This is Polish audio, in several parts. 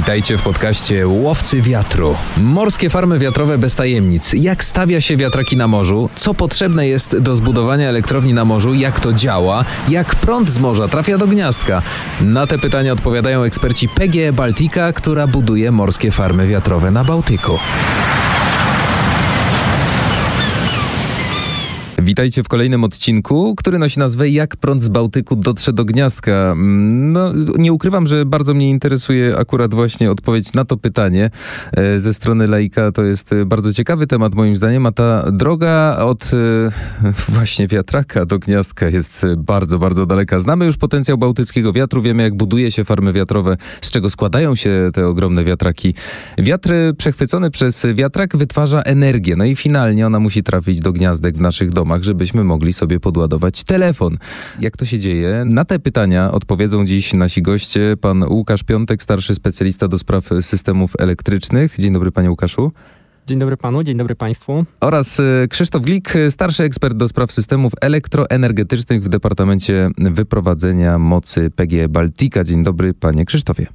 Witajcie w podcaście Łowcy Wiatru. Morskie farmy wiatrowe bez tajemnic. Jak stawia się wiatraki na morzu? Co potrzebne jest do zbudowania elektrowni na morzu? Jak to działa? Jak prąd z morza trafia do gniazdka? Na te pytania odpowiadają eksperci PGE Baltica, która buduje morskie farmy wiatrowe na Bałtyku. Witajcie w kolejnym odcinku, który nosi nazwę Jak prąd z Bałtyku dotrze do gniazdka. Mm, no, nie ukrywam, że bardzo mnie interesuje akurat właśnie odpowiedź na to pytanie e, ze strony laika. To jest e, bardzo ciekawy temat moim zdaniem, a ta droga od e, właśnie wiatraka do gniazdka jest bardzo, bardzo daleka. Znamy już potencjał bałtyckiego wiatru, wiemy jak buduje się farmy wiatrowe, z czego składają się te ogromne wiatraki. Wiatr przechwycony przez wiatrak wytwarza energię, no i finalnie ona musi trafić do gniazdek w naszych domach domach, żebyśmy mogli sobie podładować telefon. Jak to się dzieje? Na te pytania odpowiedzą dziś nasi goście. Pan Łukasz Piątek, starszy specjalista do spraw systemów elektrycznych. Dzień dobry, panie Łukaszu. Dzień dobry panu, dzień dobry państwu. Oraz e, Krzysztof Glik, starszy ekspert do spraw systemów elektroenergetycznych w Departamencie Wyprowadzenia Mocy PGE Baltica. Dzień dobry, panie Krzysztofie.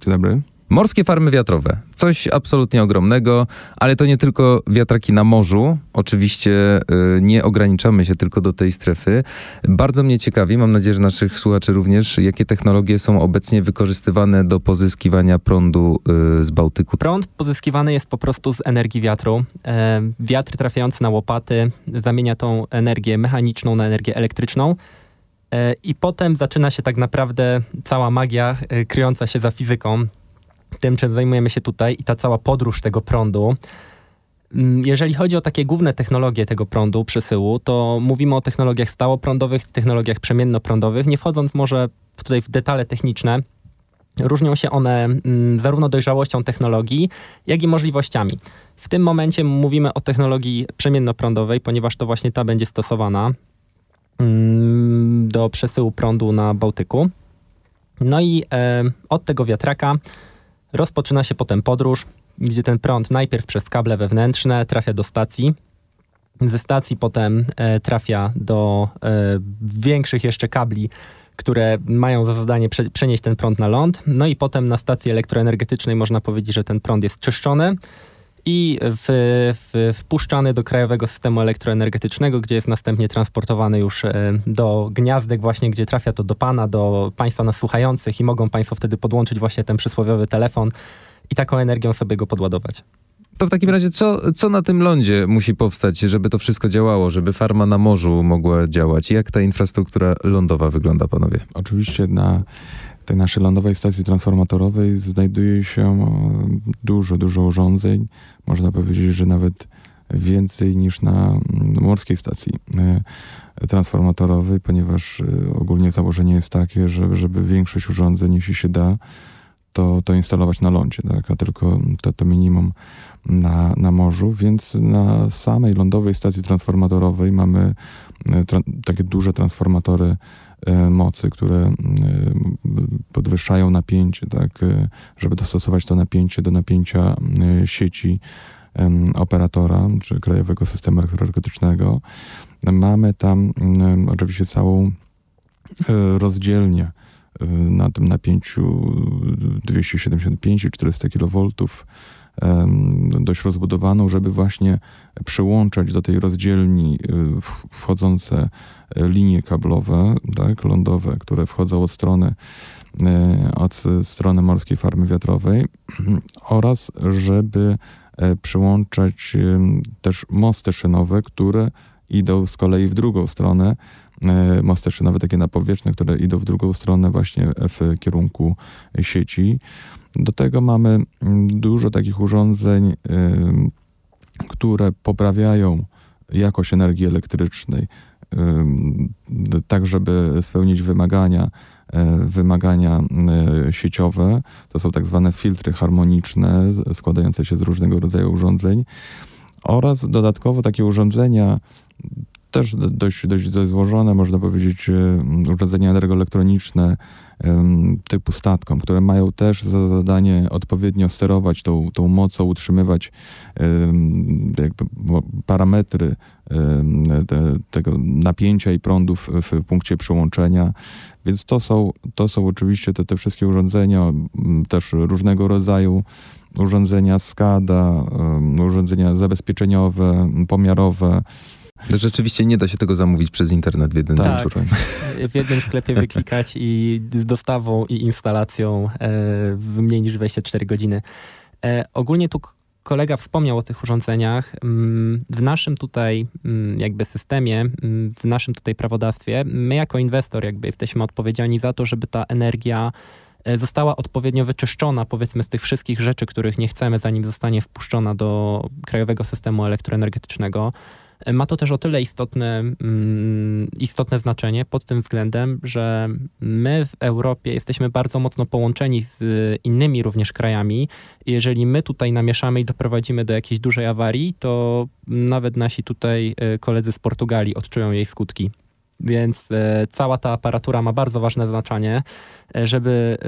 Dzień dobry. Morskie farmy wiatrowe. Coś absolutnie ogromnego, ale to nie tylko wiatraki na morzu. Oczywiście y, nie ograniczamy się tylko do tej strefy. Bardzo mnie ciekawi, mam nadzieję, że naszych słuchaczy również, jakie technologie są obecnie wykorzystywane do pozyskiwania prądu y, z Bałtyku. Prąd pozyskiwany jest po prostu z energii wiatru. E, wiatr trafiający na łopaty zamienia tą energię mechaniczną na energię elektryczną. E, I potem zaczyna się tak naprawdę cała magia e, kryjąca się za fizyką tym, czym zajmujemy się tutaj i ta cała podróż tego prądu. Mm, jeżeli chodzi o takie główne technologie tego prądu, przesyłu, to mówimy o technologiach stałoprądowych, technologiach przemiennoprądowych, nie wchodząc może tutaj w detale techniczne. Różnią się one mm, zarówno dojrzałością technologii, jak i możliwościami. W tym momencie mówimy o technologii przemiennoprądowej, ponieważ to właśnie ta będzie stosowana mm, do przesyłu prądu na Bałtyku. No i e, od tego wiatraka Rozpoczyna się potem podróż, gdzie ten prąd najpierw przez kable wewnętrzne trafia do stacji. Ze stacji potem e, trafia do e, większych jeszcze kabli, które mają za zadanie prze, przenieść ten prąd na ląd. No i potem na stacji elektroenergetycznej można powiedzieć, że ten prąd jest czyszczony i w, w, wpuszczany do krajowego systemu elektroenergetycznego, gdzie jest następnie transportowany już e, do gniazdek właśnie, gdzie trafia to do pana, do państwa nas słuchających i mogą państwo wtedy podłączyć właśnie ten przysłowiowy telefon i taką energią sobie go podładować. To w takim razie co, co na tym lądzie musi powstać, żeby to wszystko działało, żeby farma na morzu mogła działać? Jak ta infrastruktura lądowa wygląda, panowie? Oczywiście na tej naszej lądowej stacji transformatorowej znajduje się e, dużo, dużo urządzeń. Można powiedzieć, że nawet więcej niż na mm, morskiej stacji e, transformatorowej, ponieważ e, ogólnie założenie jest takie, że żeby większość urządzeń, jeśli się da, to, to instalować na lądzie, tak? a tylko to, to minimum na, na morzu, więc na samej lądowej stacji transformatorowej mamy tra takie duże transformatory mocy, które podwyższają napięcie, tak, e, żeby dostosować to napięcie do napięcia sieci operatora, czy krajowego systemu elektroenergetycznego. Mamy tam oczywiście całą rozdzielnię na tym napięciu 275 i 400 kV dość rozbudowaną, żeby właśnie przyłączać do tej rozdzielni wchodzące linie kablowe, tak, lądowe, które wchodzą od strony e, od strony morskiej farmy wiatrowej oraz żeby e, przyłączać też mosty szynowe, które idą z kolei w drugą stronę, e, mosty szynowe takie napowietrzne, które idą w drugą stronę właśnie w kierunku sieci. Do tego mamy dużo takich urządzeń, które poprawiają jakość energii elektrycznej, tak żeby spełnić wymagania, e, wymagania e, sieciowe. To są tak zwane filtry harmoniczne, składające się z różnego rodzaju urządzeń. Oraz dodatkowo takie urządzenia też dość, dość, dość złożone, można powiedzieć, urządzenia energoelektroniczne typu statkom, które mają też za zadanie odpowiednio sterować tą, tą mocą, utrzymywać jakby parametry tego napięcia i prądów w punkcie przyłączenia. Więc to są, to są oczywiście te, te wszystkie urządzenia, też różnego rodzaju urządzenia SCADA, urządzenia zabezpieczeniowe, pomiarowe. Rzeczywiście nie da się tego zamówić przez internet w jeden tak. wieczór. W jednym sklepie wyklikać i z dostawą i instalacją e, w mniej niż 24 godziny. E, ogólnie tu kolega wspomniał o tych urządzeniach. Mm, w naszym tutaj mm, jakby systemie, mm, w naszym tutaj prawodawstwie, my jako inwestor jakby jesteśmy odpowiedzialni za to, żeby ta energia e, została odpowiednio wyczyszczona, powiedzmy, z tych wszystkich rzeczy, których nie chcemy, zanim zostanie wpuszczona do krajowego systemu elektroenergetycznego. Ma to też o tyle istotne, mm, istotne znaczenie pod tym względem, że my w Europie jesteśmy bardzo mocno połączeni z innymi również krajami. Jeżeli my tutaj namieszamy i doprowadzimy do jakiejś dużej awarii, to nawet nasi tutaj e, koledzy z Portugalii odczują jej skutki. Więc e, cała ta aparatura ma bardzo ważne znaczenie, e, żeby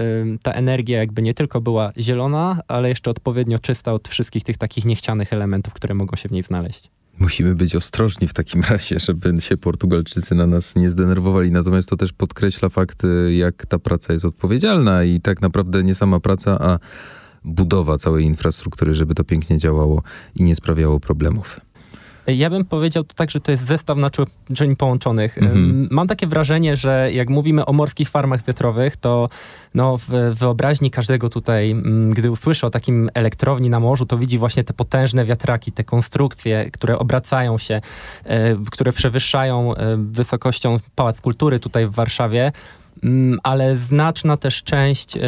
ta energia jakby nie tylko była zielona, ale jeszcze odpowiednio czysta od wszystkich tych takich niechcianych elementów, które mogą się w niej znaleźć. Musimy być ostrożni w takim razie, żeby się Portugalczycy na nas nie zdenerwowali. Natomiast to też podkreśla fakt, jak ta praca jest odpowiedzialna i tak naprawdę nie sama praca, a budowa całej infrastruktury, żeby to pięknie działało i nie sprawiało problemów. Ja bym powiedział to tak, że to jest zestaw naczyń połączonych. Mhm. Mam takie wrażenie, że jak mówimy o morskich farmach wiatrowych, to no, w wyobraźni każdego tutaj, gdy usłyszy o takim elektrowni na morzu, to widzi właśnie te potężne wiatraki, te konstrukcje, które obracają się, e, które przewyższają e, wysokością Pałac Kultury tutaj w Warszawie ale znaczna też część, e,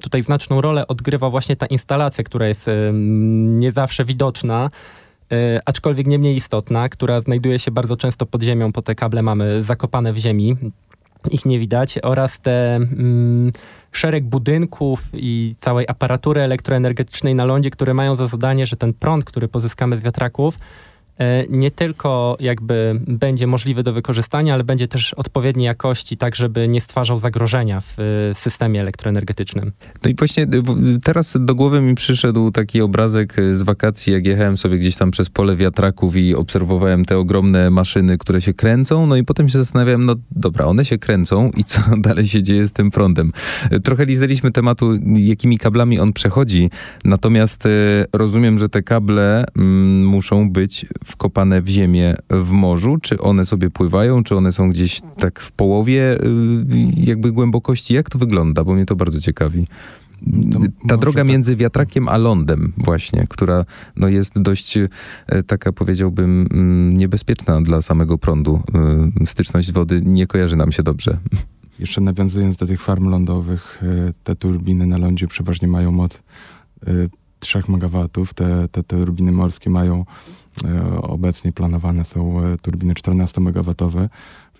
tutaj znaczną rolę odgrywa właśnie ta instalacja, która jest nie zawsze widoczna. E, aczkolwiek nie mniej istotna, która znajduje się bardzo często pod ziemią, po te kable mamy zakopane w ziemi, ich nie widać, oraz te mm, szereg budynków i całej aparatury elektroenergetycznej na lądzie, które mają za zadanie, że ten prąd, który pozyskamy z wiatraków, nie tylko jakby będzie możliwy do wykorzystania, ale będzie też odpowiedniej jakości, tak żeby nie stwarzał zagrożenia w e, systemie elektroenergetycznym. No i właśnie teraz do głowy mi przyszedł taki obrazek e, z wakacji, jak jechałem sobie gdzieś tam przez pole wiatraków i obserwowałem te ogromne maszyny, które się kręcą, no i potem się zastanawiałem, no dobra, one się kręcą i co dalej się dzieje z tym prądem. Trochę liznęliśmy tematu, jakimi kablami on przechodzi, natomiast rozumiem, że te kable mm, muszą być wkopane w ziemię w morzu? Czy one sobie pływają? Czy one są gdzieś tak w połowie y, jakby głębokości? Jak to wygląda? Bo mnie to bardzo ciekawi. Ta droga tak. między wiatrakiem a lądem właśnie, która no, jest dość e, taka powiedziałbym mm, niebezpieczna dla samego prądu. Styczność wody nie kojarzy nam się dobrze. Jeszcze nawiązując do tych farm lądowych, te turbiny na lądzie przeważnie mają moc 3 MW, te, te turbiny morskie mają obecnie planowane są e, turbiny 14 MW,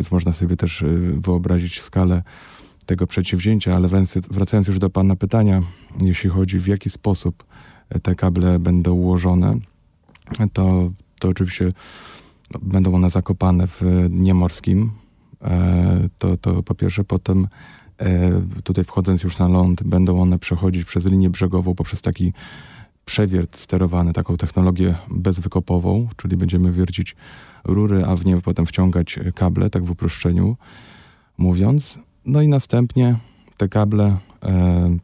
więc można sobie też e, wyobrazić skalę tego przedsięwzięcia, ale wracając już do Pana pytania, jeśli chodzi w jaki sposób te kable będą ułożone, to, to oczywiście będą one zakopane w dnie morskim. To, to po pierwsze, potem tutaj wchodząc już na ląd, będą one przechodzić przez linię brzegową poprzez taki przewiert sterowany, taką technologię bezwykopową, czyli będziemy wiercić rury, a w nie potem wciągać kable, tak w uproszczeniu mówiąc. No i następnie te kable e,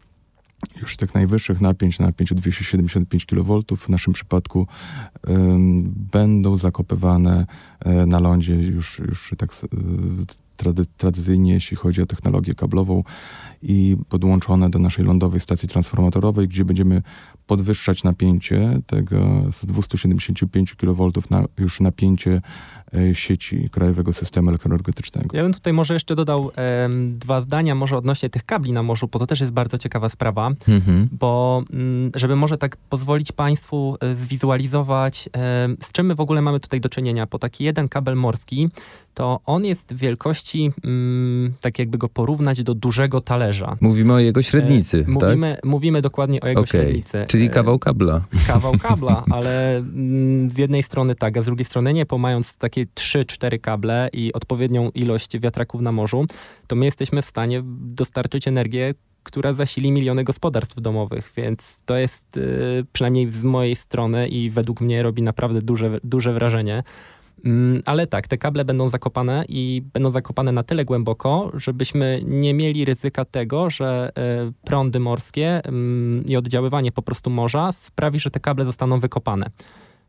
już tych najwyższych napięć, napięciu 275 kV w naszym przypadku e, będą zakopywane e, na lądzie już, już tak trady, tradycyjnie, jeśli chodzi o technologię kablową i podłączone do naszej lądowej stacji transformatorowej, gdzie będziemy podwyższać napięcie tego z 275 kV na już napięcie e, sieci krajowego systemu elektroenergetycznego. Ja bym tutaj może jeszcze dodał e, dwa zdania może odnośnie tych kabli na morzu, bo to też jest bardzo ciekawa sprawa, mhm. bo m, mm, żeby może tak pozwolić Państwu e, zwizualizować, e, z czym my w ogóle mamy tutaj do czynienia, bo taki jeden kabel morski to on jest wielkości, mm, tak jakby go porównać do dużego talerza. Mówimy o jego średnicy, e, mówimy, tak? Mówimy dokładnie o jego okay. średnicy. Czyli kawał kabla. Kawał kabla, ale mm, z jednej strony tak, a z drugiej strony nie, bo mając takie mniej 3-4 kable i odpowiednią ilość wiatraków na morzu, to my jesteśmy w stanie dostarczyć energię, która zasili miliony gospodarstw domowych, więc to jest y, przynajmniej z mojej strony i według mnie robi naprawdę duże, duże wrażenie. Mm, ale tak, te kable będą zakopane i będą zakopane na tyle głęboko, żebyśmy nie mieli ryzyka tego, że y, prądy morskie mm, i oddziaływanie po prostu morza sprawi, że te kable zostaną wykopane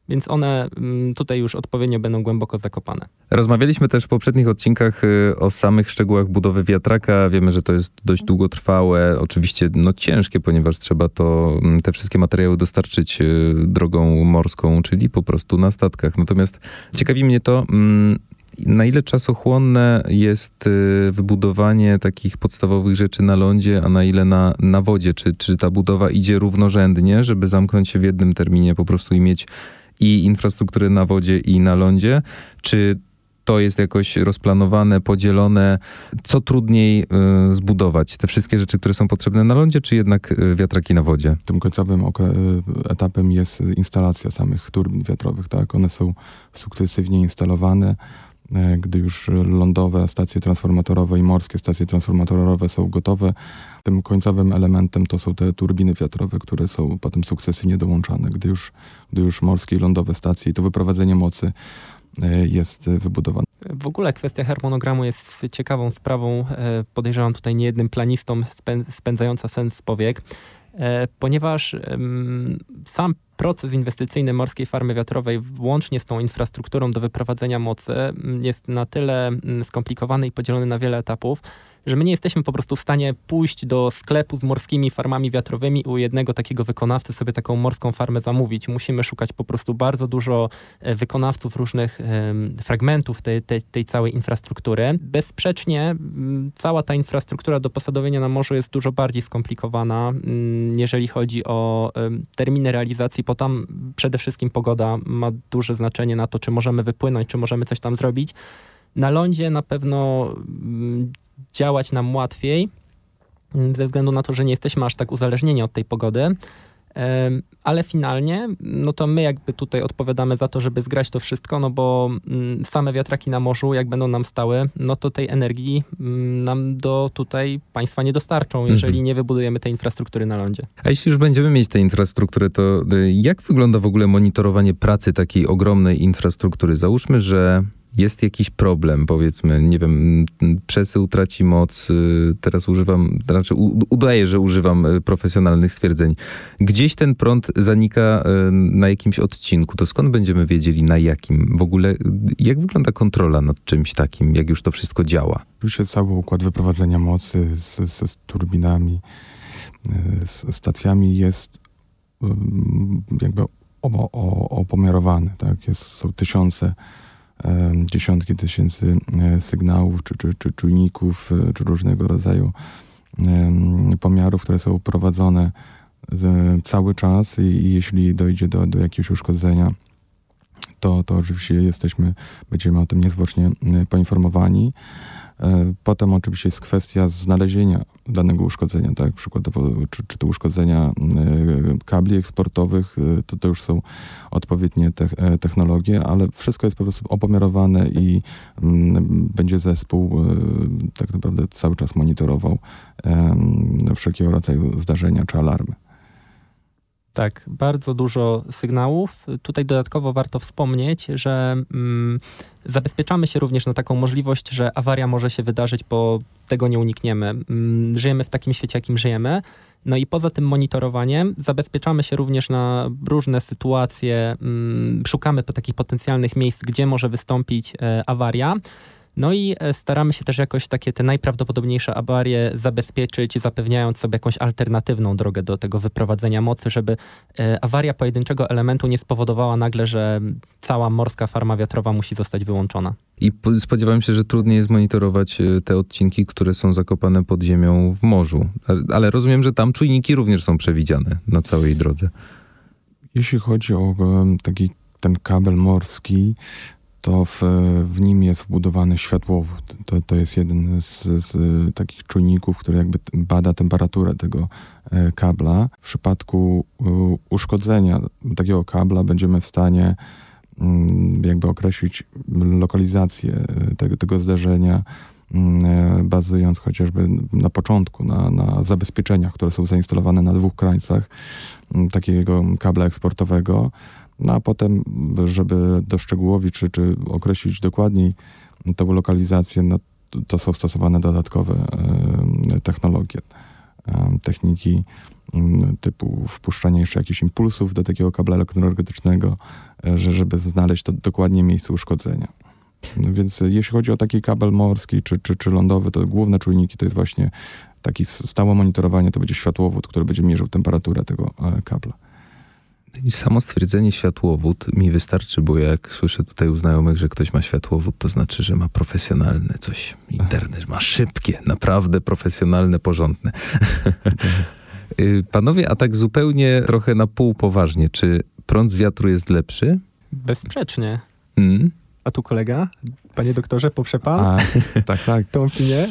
więc one mm, tutaj już odpowiednio będą głęboko zakopane. Rozmawialiśmy też w poprzednich odcinkach y, o samych szczegółach budowy wiatraka. Wiemy, że to jest dość długotrwałe, oczywiście no ciężkie, ponieważ trzeba to, mm, te wszystkie materiały dostarczyć y, drogą morską, czyli po prostu na statkach. Natomiast ciekawi mnie to, mm, na ile czasochłonne jest y, wybudowanie takich podstawowych rzeczy na lądzie, a na ile na, na wodzie? Czy, czy ta budowa idzie równorzędnie, żeby zamknąć się w jednym terminie po prostu i mieć i infrastruktury na wodzie i na lądzie? Czy to jest jakoś rozplanowane, podzielone? Co trudniej y, zbudować? Te wszystkie rzeczy, które są potrzebne na lądzie, czy jednak y, wiatraki na wodzie? Tym końcowym y, etapem jest instalacja samych turbin wiatrowych. Tak? One są sukcesywnie instalowane. E, gdy już lądowe stacje transformatorowe i morskie stacje transformatorowe są gotowe, tym końcowym elementem to są te turbiny wiatrowe, które są potem sukcesywnie dołączane. Gdy już, gdy już morskie i lądowe stacje i to wyprowadzenie mocy e, jest wybudowane. W ogóle kwestia harmonogramu jest ciekawą sprawą. E, podejrzewam tutaj niejednym planistom spędzająca sens powiek. E, ponieważ sam proces inwestycyjny morskiej farmy wiatrowej łącznie z tą infrastrukturą do wyprowadzenia mocy jest na tyle skomplikowany i podzielony na wiele etapów, że my nie jesteśmy po prostu w stanie pójść do sklepu z morskimi farmami wiatrowymi i u jednego takiego wykonawcy sobie taką morską farmę zamówić. Musimy szukać po prostu bardzo dużo e, wykonawców różnych fragmentów tej, tej, tej całej infrastruktury. Bezsprzecznie cała ta infrastruktura do posadowienia na morzu jest dużo bardziej skomplikowana, jeżeli chodzi o terminy realizacji, bo tam przede wszystkim pogoda ma duże znaczenie na to, czy możemy wypłynąć, czy możemy coś tam zrobić. Na lądzie na pewno działać nam łatwiej, mm, ze względu na to, że nie jesteśmy aż tak uzależnieni od tej pogody. Ale finalnie, no to my jakby tutaj odpowiadamy za to, żeby zgrać to wszystko, no bo mm, same wiatraki na morzu, jak będą nam stały, no to tej energii mm, nam do tutaj państwa nie dostarczą, jeżeli mhm. nie wybudujemy tej infrastruktury na lądzie. A jeśli już będziemy mieć tę infrastrukturę, to y, jak wygląda w ogóle monitorowanie pracy takiej ogromnej infrastruktury? Załóżmy, że jest jakiś problem, powiedzmy, nie wiem, przesył traci moc, y, teraz używam, znaczy udaję, że używam y, profesjonalnych stwierdzeń. Gdzieś ten prąd zanika y, na jakimś odcinku, to skąd będziemy wiedzieli na jakim? W ogóle jak wygląda kontrola nad czymś takim, jak już to wszystko działa? Oczywiście cały układ wyprowadzenia mocy z, z, z turbinami, z stacjami jest jakby opomiarowany, tak? Jest, są tysiące dziesiątki tysięcy e, sygnałów, czy, czy, czy czujników, e, czy różnego rodzaju pomiarów, które są prowadzone cały czas i, jeśli dojdzie do, do jakiegoś uszkodzenia, to, to oczywiście jesteśmy, będziemy o tym niezwłocznie e, poinformowani. E, potem oczywiście jest kwestia znalezienia danego uszkodzenia, tak? Przykładowo, czy, czy to uszkodzenia e, kabli eksportowych, e, to, to już są odpowiednie te, technologie, ale wszystko jest po prostu opomiarowane i mm, będzie zespół tak naprawdę cały czas monitorował wszelkiego rodzaju zdarzenia czy alarmy. Tak, bardzo dużo sygnałów. Tutaj dodatkowo warto wspomnieć, że mm, zabezpieczamy się również na taką możliwość, że awaria może się wydarzyć, bo tego nie unikniemy. Mm, żyjemy w takim świecie, jakim żyjemy. No i poza tym monitorowaniem zabezpieczamy się również na różne sytuacje, mm, szukamy po takich potencjalnych miejsc, gdzie może wystąpić e, awaria. No i e, staramy się też jakoś takie te najprawdopodobniejsze awarie zabezpieczyć, zapewniając sobie jakąś alternatywną drogę do tego wyprowadzenia mocy, żeby e, awaria pojedynczego elementu nie spowodowała nagle, że cała morska farma wiatrowa musi zostać wyłączona. I spodziewałem się, że trudniej jest monitorować e, te odcinki, które są zakopane pod ziemią w morzu. Ale rozumiem, że tam czujniki również są przewidziane na całej drodze. Jeśli chodzi o taki ten kabel morski, to w, w nim jest wbudowany światłowód. To, to jest jeden z, z takich czujników, który jakby bada temperaturę tego e, kabla. W przypadku uszkodzenia takiego kabla będziemy w stanie mm, jakby określić lokalizację tego, tego zdarzenia, mm, bazując chociażby na początku na, na zabezpieczeniach, które są zainstalowane na dwóch krańcach mm, takiego kabla eksportowego, no a potem, żeby doszczegółowić czy, czy określić dokładniej tą lokalizację, no, to są stosowane dodatkowe technologie, techniki mm, typu wpuszczanie jeszcze jakichś impulsów do takiego kabla elektroenergetycznego, e, że, żeby znaleźć to dokładnie miejsce uszkodzenia. No więc jeśli chodzi o taki kabel morski czy, czy, czy lądowy, to główne czujniki to jest właśnie taki stałe monitorowanie, to będzie światłowód, który będzie mierzył temperaturę tego e, kabla. I samo stwierdzenie światłowód mi wystarczy, bo jak słyszę tutaj u znajomych, że ktoś ma światłowód, to znaczy, że ma profesjonalne coś. Internet ma szybkie, naprawdę profesjonalne, porządne. Y, panowie, a tak zupełnie trochę na pół poważnie, czy prąd z wiatru jest lepszy? Bezsprzecznie. Mm. A tu kolega, panie doktorze, poprze pan? A, tak, tak. Tą opinię?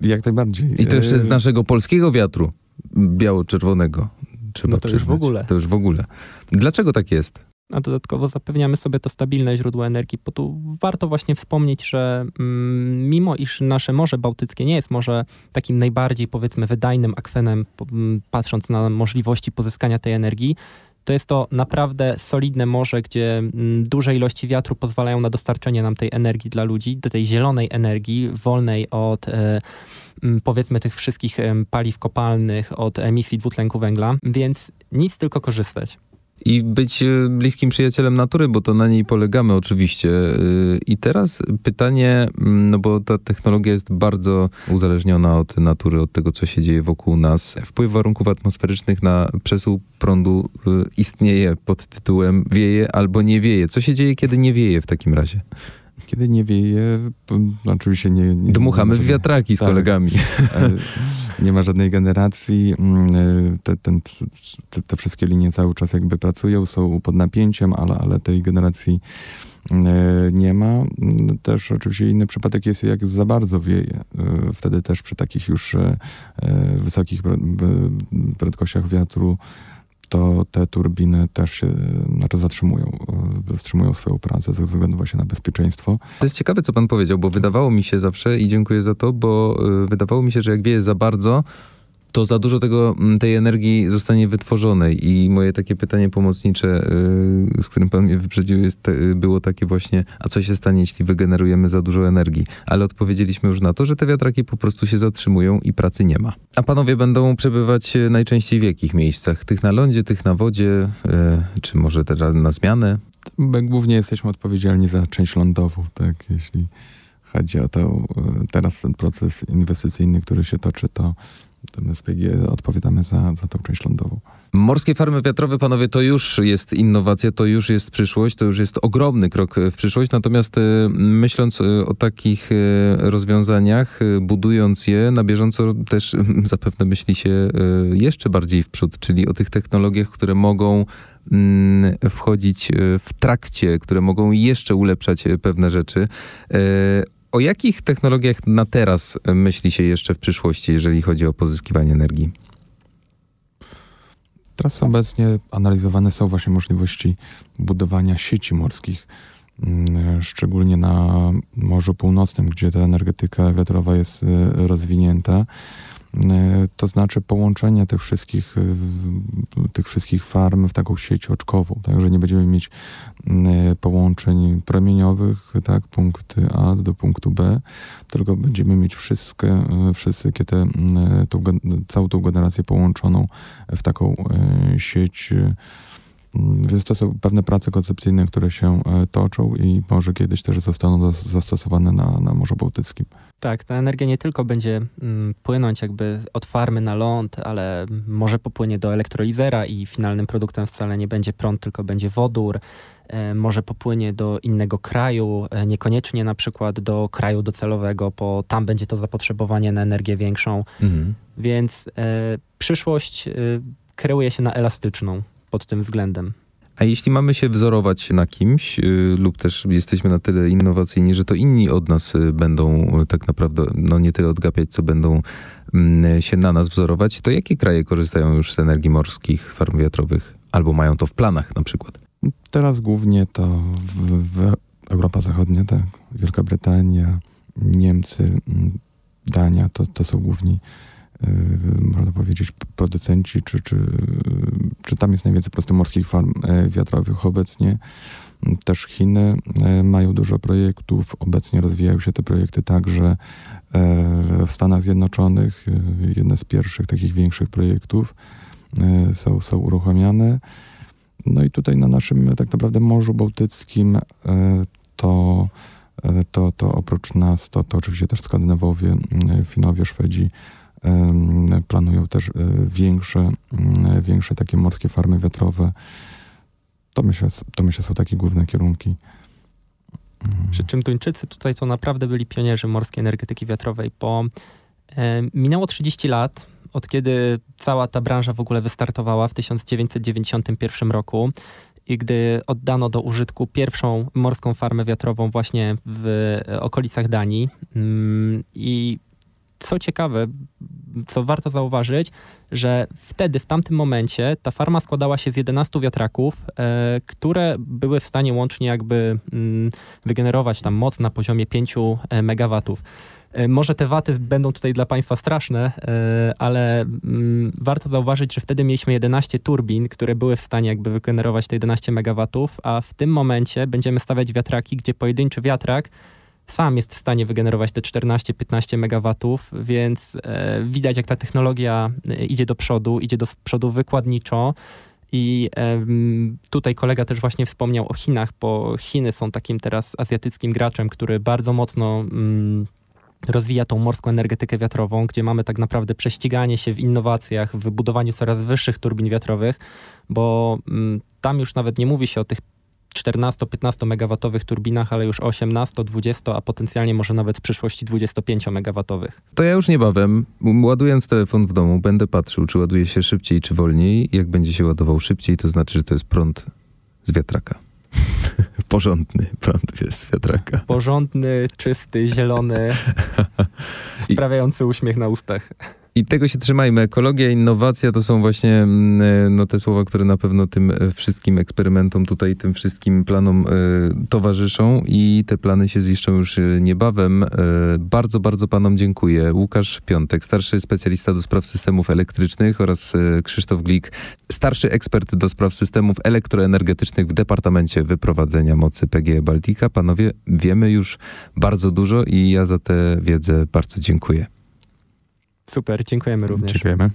Jak najbardziej. I to jeszcze z y, naszego polskiego wiatru, biało-czerwonego. Trzeba no to już w ogóle. To już w ogóle. Dlaczego tak jest? A dodatkowo zapewniamy sobie to stabilne źródło energii, bo tu warto właśnie wspomnieć, że mm, mimo iż nasze Morze Bałtyckie nie jest może takim najbardziej powiedzmy wydajnym akwenem, patrząc na możliwości pozyskania tej energii, to jest to naprawdę solidne morze, gdzie mm, duże ilości wiatru pozwalają na dostarczenie nam tej energii dla ludzi, do tej zielonej energii, wolnej od e, powiedzmy tych wszystkich paliw kopalnych, od emisji dwutlenku węgla, więc nic tylko korzystać i być e, bliskim przyjacielem natury, bo to na niej polegamy oczywiście. E, I teraz pytanie, no bo ta technologia jest bardzo uzależniona od natury, od tego, co się dzieje wokół nas. Wpływ warunków atmosferycznych na przesył prądu e, istnieje pod tytułem wieje albo nie wieje. Co się dzieje, kiedy nie wieje w takim razie? Kiedy nie wieje, oczywiście nie... nie Dmuchamy w wiatraki z tak. kolegami. nie ma żadnej generacji. Mm, te, ten, te, te, wszystkie linie cały czas jakby pracują, są pod napięciem, ale, ale tej generacji mm, nie ma. Też oczywiście inny przypadek jest, jak za bardzo wieje. Wtedy też przy takich już e, wysokich prędkościach wiatru to te turbiny też się znaczy zatrzymują, e, wstrzymują swoją pracę ze względu właśnie na bezpieczeństwo. To jest ciekawe, co pan powiedział, bo wydawało mi się zawsze, i dziękuję za to, bo e, wydawało mi się, że jak wieje za bardzo, to za dużo tego, mm, tej energii zostanie wytworzonej. I moje takie pytanie pomocnicze, y, z którym pan mnie wyprzedził, jest, było takie właśnie, a co się stanie, jeśli wygenerujemy za dużo energii? Ale odpowiedzieliśmy już na to, że te wiatraki po prostu się zatrzymują i pracy nie ma. A panowie będą przebywać y, najczęściej w jakich miejscach? Tych na lądzie, tych na wodzie, y, czy może teraz na zmianę? My głównie jesteśmy odpowiedzialni za część lądową, tak, jeśli chodzi o to, teraz ten proces inwestycyjny, który się toczy, to ten SPG odpowiadamy za, za tą część lądową. Morskie farmy wiatrowe, panowie, to już jest innowacja, to już jest przyszłość, to już jest ogromny krok w przyszłość. Natomiast y, myśląc y, o takich y, rozwiązaniach, budując je na bieżąco, też zapewne myśli się jeszcze bardziej w przód, czyli o tych technologiach, które mogą mm, wchodzić w trakcie, które mogą jeszcze ulepszać pewne rzeczy. O jakich technologiach na teraz myśli się jeszcze w przyszłości, jeżeli chodzi o pozyskiwanie energii? Teraz obecnie analizowane są właśnie możliwości budowania sieci morskich, szczególnie na Morzu Północnym, gdzie ta energetyka wiatrowa jest e, rozwinięta. E, to znaczy połączenie tych wszystkich, e, tych wszystkich farm w taką sieć oczkową, tak, że nie będziemy mieć połączeń promieniowych, tak, punkty A do punktu B, tylko będziemy mieć wszystkie, wszystkie te, tą, całą tą generację połączoną w taką sieć więc to są pewne prace koncepcyjne, które się toczą i może kiedyś też zostaną zastosowane na, na Morzu Bałtyckim. Tak, ta energia nie tylko będzie mm, płynąć jakby od farmy na ląd, ale może popłynie do elektrolizera i finalnym produktem wcale nie będzie prąd, tylko będzie wodór. E, może popłynie do innego kraju, e, niekoniecznie na przykład do kraju docelowego, bo tam będzie to zapotrzebowanie na energię większą. Mhm. Więc e, przyszłość e, kreuje się na elastyczną pod tym względem. A jeśli mamy się wzorować na kimś, yy, lub też jesteśmy na tyle innowacyjni, że to inni od nas yy, będą yy, tak naprawdę, no nie tyle odgapiać, co będą mm, się na nas wzorować, to jakie kraje korzystają już z energii morskich, farm wiatrowych? Albo mają to w planach na przykład? Teraz głównie to w, w Europa Zachodnia, tak, Wielka Brytania, Niemcy, mm, Dania, to, to są główni, można powiedzieć, producenci, czy, czy, czy tam jest najwięcej morskich farm e, wiatrowych obecnie. Też Chiny e, mają dużo projektów. Obecnie rozwijają się te projekty także e, w Stanach Zjednoczonych. Jedne z pierwszych takich większych projektów są, są uruchamiane. No i tutaj na naszym tak naprawdę Morzu Bałtyckim to, to, to oprócz nas, to, to oczywiście też Skandynawowie, Finowie, Szwedzi planują też większe, większe takie morskie farmy wiatrowe. To myślę, to myślę są takie główne kierunki. Przy czym Duńczycy tutaj to naprawdę byli pionierzy morskiej energetyki wiatrowej, bo e, minęło 30 lat, od kiedy cała ta branża w ogóle wystartowała w 1991 roku i gdy oddano do użytku pierwszą morską farmę wiatrową właśnie w okolicach Danii. Mm, I co ciekawe, co warto zauważyć, że wtedy, w tamtym momencie, ta farma składała się z 11 wiatraków, e, które były w stanie łącznie jakby mm, wygenerować tam moc na poziomie 5 e, megawatów. E, może te waty będą tutaj dla Państwa straszne, e, ale mm, warto zauważyć, że wtedy mieliśmy 11 turbin, które były w stanie jakby wygenerować te 11 megawatów, a w tym momencie będziemy stawiać wiatraki, gdzie pojedynczy wiatrak sam jest w stanie wygenerować te 14-15 megawatów, więc e, widać jak ta technologia idzie do przodu, idzie do przodu wykładniczo. I tutaj kolega też właśnie wspomniał o Chinach, bo Chiny są takim teraz azjatyckim graczem, który bardzo mocno mm, rozwija tą morską energetykę wiatrową, gdzie mamy tak naprawdę prześciganie się w innowacjach, w budowaniu coraz wyższych turbin wiatrowych, bo mm, tam już nawet nie mówi się o tych 14-15 megawatowych turbinach, ale już 18, 20, a potencjalnie może nawet w przyszłości 25 megawatowych. To ja już niebawem, ładując telefon w domu, będę patrzył, czy ładuje się szybciej, czy wolniej. Jak będzie się ładował szybciej, to znaczy, że to jest prąd z wiatraka. Porządny prąd z wiatraka. Porządny, czysty, zielony, sprawiający uśmiech na ustach. I tego się trzymajmy. Ekologia, innowacja to są właśnie mm, e, no, te słowa, które na pewno tym e, wszystkim eksperymentom tutaj, tym wszystkim planom y, towarzyszą i te plany się ziszczą już niebawem. Y, bardzo, bardzo panom dziękuję. Łukasz Piątek, starszy specjalista do spraw systemów elektrycznych oraz y, Krzysztof Glik, starszy ekspert do spraw systemów elektroenergetycznych w Departamencie Wyprowadzenia Mocy PGE Baltica. Panowie, wiemy już bardzo dużo i ja za tę wiedzę bardzo dziękuję. Super, dziękujemy również. Dziękujemy.